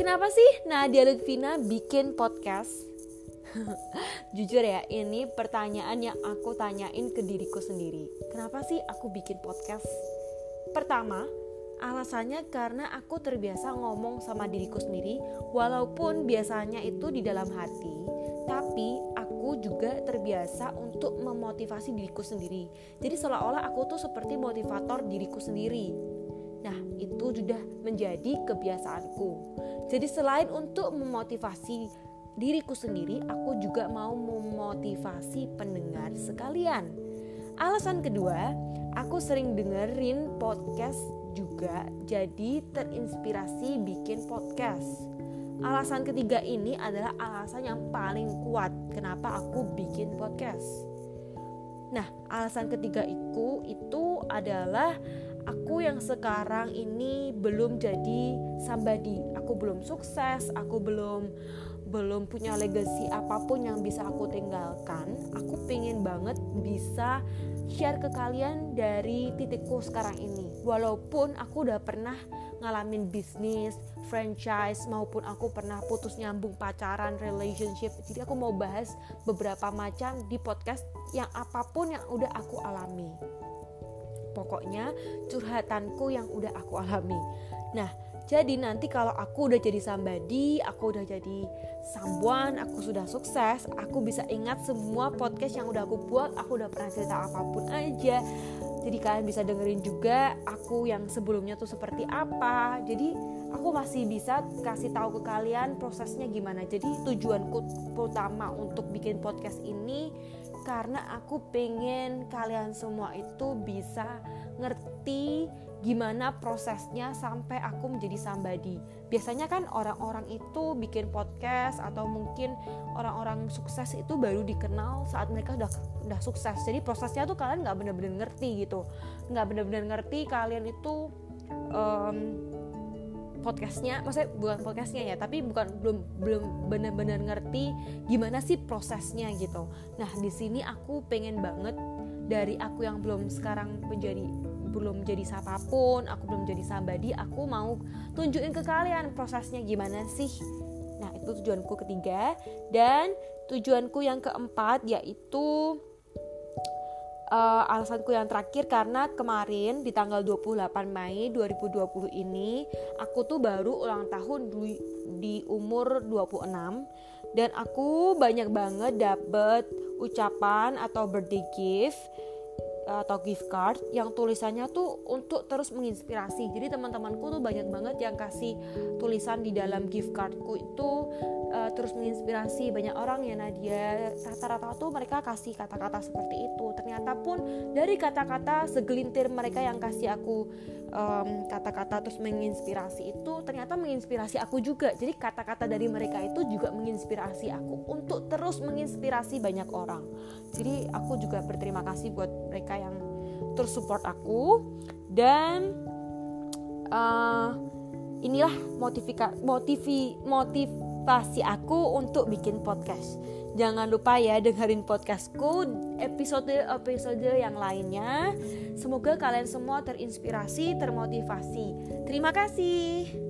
Kenapa sih Nadia Lutfina bikin podcast? Jujur ya, ini pertanyaan yang aku tanyain ke diriku sendiri. Kenapa sih aku bikin podcast? Pertama, alasannya karena aku terbiasa ngomong sama diriku sendiri, walaupun biasanya itu di dalam hati, tapi aku juga terbiasa untuk memotivasi diriku sendiri. Jadi seolah-olah aku tuh seperti motivator diriku sendiri. Nah, itu sudah menjadi kebiasaanku. Jadi selain untuk memotivasi diriku sendiri, aku juga mau memotivasi pendengar sekalian. Alasan kedua, aku sering dengerin podcast juga, jadi terinspirasi bikin podcast. Alasan ketiga ini adalah alasan yang paling kuat kenapa aku bikin podcast. Nah, alasan ketiga itu itu adalah aku yang sekarang ini belum jadi somebody. Aku belum sukses aku belum belum punya legacy apa pun yang bisa aku tinggalkan. Aku pengen banget bisa share ke kalian dari titikku sekarang ini. Walaupun aku udah pernah ngalamin bisnis franchise maupun aku pernah putus nyambung pacaran relationship. Jadi aku mau bahas beberapa macam di podcast yang apa pun yang udah aku alami pokoknya curhatanku yang udah aku alami nah jadi nanti kalau aku udah jadi sambadi, aku udah jadi sambuan, aku sudah sukses, aku bisa ingat semua podcast yang udah aku buat, aku udah pernah cerita apa pun aja. Jadi kalian bisa dengerin juga aku yang sebelumnya tuh seperti apa. Jadi aku masih bisa kasih tahu ke kalian prosesnya gimana. Jadi tujuanku pertama untuk bikin podcast ini karena aku pengen kalian semua itu bisa ngerti gimana prosesnya sampai aku menjadi sambadi. Biasanya kan orang-orang itu bikin podcast atau mungkin orang-orang sukses itu baru dikenal saat mereka udah udah sukses. Jadi prosesnya tuh kalian nggak bener-bener ngerti gitu, nggak bener-bener ngerti kalian itu um, podcastnya maksudnya bukan podcastnya ya tapi bukan belum belum benar-benar ngerti gimana sih prosesnya gitu. Nah di sini aku pengen banget dari aku yang belum sekarang menjadi belum jadi siapa pun aku belum jadi sabadi aku mau tunjukin ke kalian prosesnya gimana sih. Nah itu tujuanku ketiga. Dan tujuanku yang keempat yaitu uh, alasanku yang terakhir karena kemarin di tanggal 28 Mei 2020 ini aku tuh baru ulang tahun di, di umur 26 dan aku banyak banget dapet ucapan atau birthday gift atau gift card yang tulisannya tuh untuk terus menginspirasi. Jadi teman-temanku tuh banyak banget yang kasih tulisan di dalam gift cardku itu uh, terus menginspirasi banyak orang ya Nadia. Rata-rata tuh mereka kasih kata-kata seperti itu. Ternyata pun dari kata-kata segelintir mereka yang kasih aku kata-kata um, terus menginspirasi itu ternyata menginspirasi aku juga. Jadi kata-kata dari mereka itu juga menginspirasi aku untuk terus menginspirasi banyak orang. Jadi aku juga berterima kasih buat mereka yang terus support aku dan uh, inilah motivika motivi motivasi aku untuk bikin podcast. Jangan lupa ya dengerin podcastku episode-episode yang lainnya. Semoga kalian semua terinspirasi, termotivasi. Terima kasih.